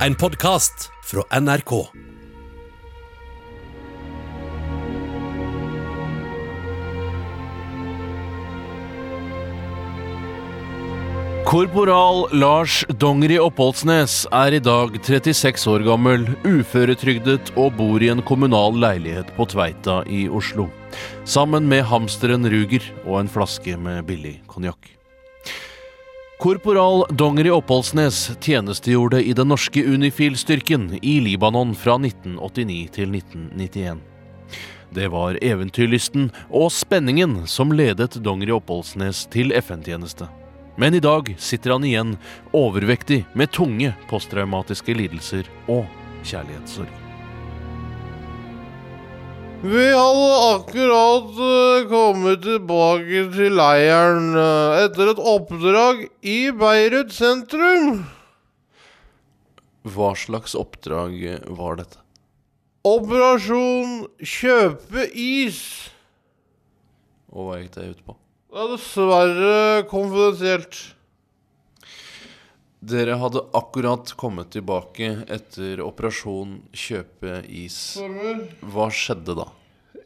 En podkast fra NRK. Korporal Lars Dongeri Oppholdsnes er i dag 36 år gammel, uføretrygdet og bor i en kommunal leilighet på Tveita i Oslo. Sammen med hamsteren Ruger og en flaske med billig konjakk. Korporal Dongeri Oppholdsnes tjenestegjorde i den norske Unifil-styrken i Libanon fra 1989 til 1991. Det var eventyrlysten og spenningen som ledet Dongeri Oppholdsnes til FN-tjeneste. Men i dag sitter han igjen overvektig med tunge posttraumatiske lidelser og kjærlighetssorg. Vi hadde akkurat eh, kommet tilbake til leiren eh, etter et oppdrag i Beirut sentrum. Hva slags oppdrag var dette? Operasjon kjøpe is. Og hva gikk det ut på? Det er dessverre konfidensielt. Dere hadde akkurat kommet tilbake etter operasjon kjøpe is. Hva skjedde da?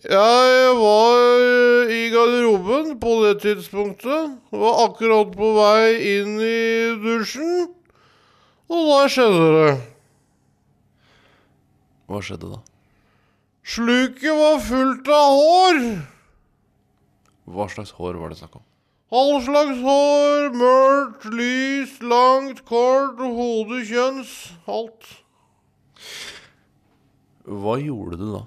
Jeg var i garderoben på det tidspunktet. Var akkurat på vei inn i dusjen. Og da skjedde det. Hva skjedde da? Sluket var fullt av hår. Hva slags hår var det snakk om? All slags hår, mørkt, lyst, langt, kort, hode, kjønns, alt. Hva gjorde du da?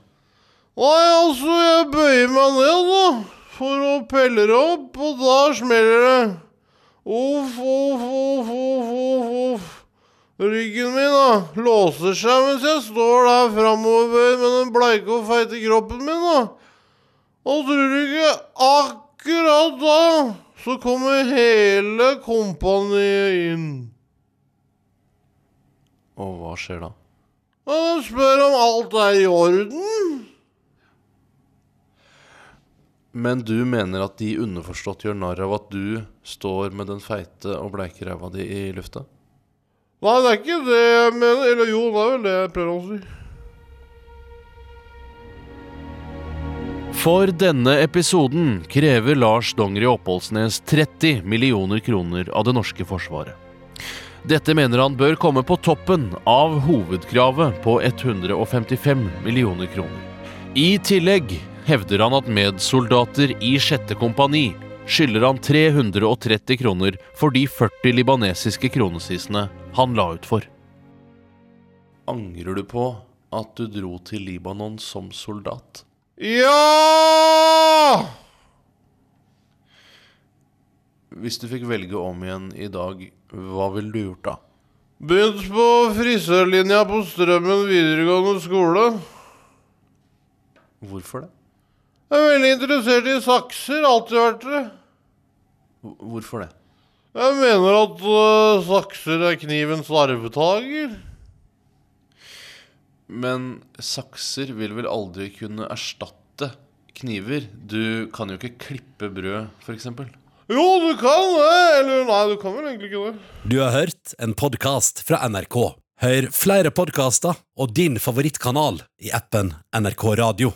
Nei, altså, jeg bøyer meg ned, da, for å pelle det opp, og da smeller det. Uff, uff, uff, uff, uff, uff. Ryggen min, da, låser seg mens jeg står der framover med den bleike og feite kroppen min, da. Og tror du ikke akkurat da så kommer hele kompaniet inn. Og hva skjer da? Og de spør om alt er i orden. Men du mener at de underforstått gjør narr av at du står med den feite og bleike ræva di i lufta? Nei, det er ikke det jeg mener. Eller jo, det er vel det jeg prøver å si. For denne episoden krever Lars Dongeri Oppholdsnes 30 millioner kroner av det norske forsvaret. Dette mener han bør komme på toppen av hovedkravet på 155 millioner kroner. I tillegg hevder han at medsoldater i 6. kompani skylder han 330 kroner for de 40 libanesiske kronesisene han la ut for. Angrer du på at du dro til Libanon som soldat? Ja! Hvis du fikk velge om igjen i dag, hva ville du gjort da? Begynt på frisørlinja på Strømmen videregående skole. Hvorfor det? Jeg er veldig interessert i sakser. Alltid vært det. Hvorfor det? Jeg mener at uh, sakser er knivens arvtaker. Men sakser vil vel aldri kunne erstatte kniver? Du kan jo ikke klippe brød, f.eks. Jo, du kan det. Eller nei, du kan vel egentlig ikke det. Du har hørt en podkast fra NRK. Hør flere podkaster og din favorittkanal i appen NRK Radio.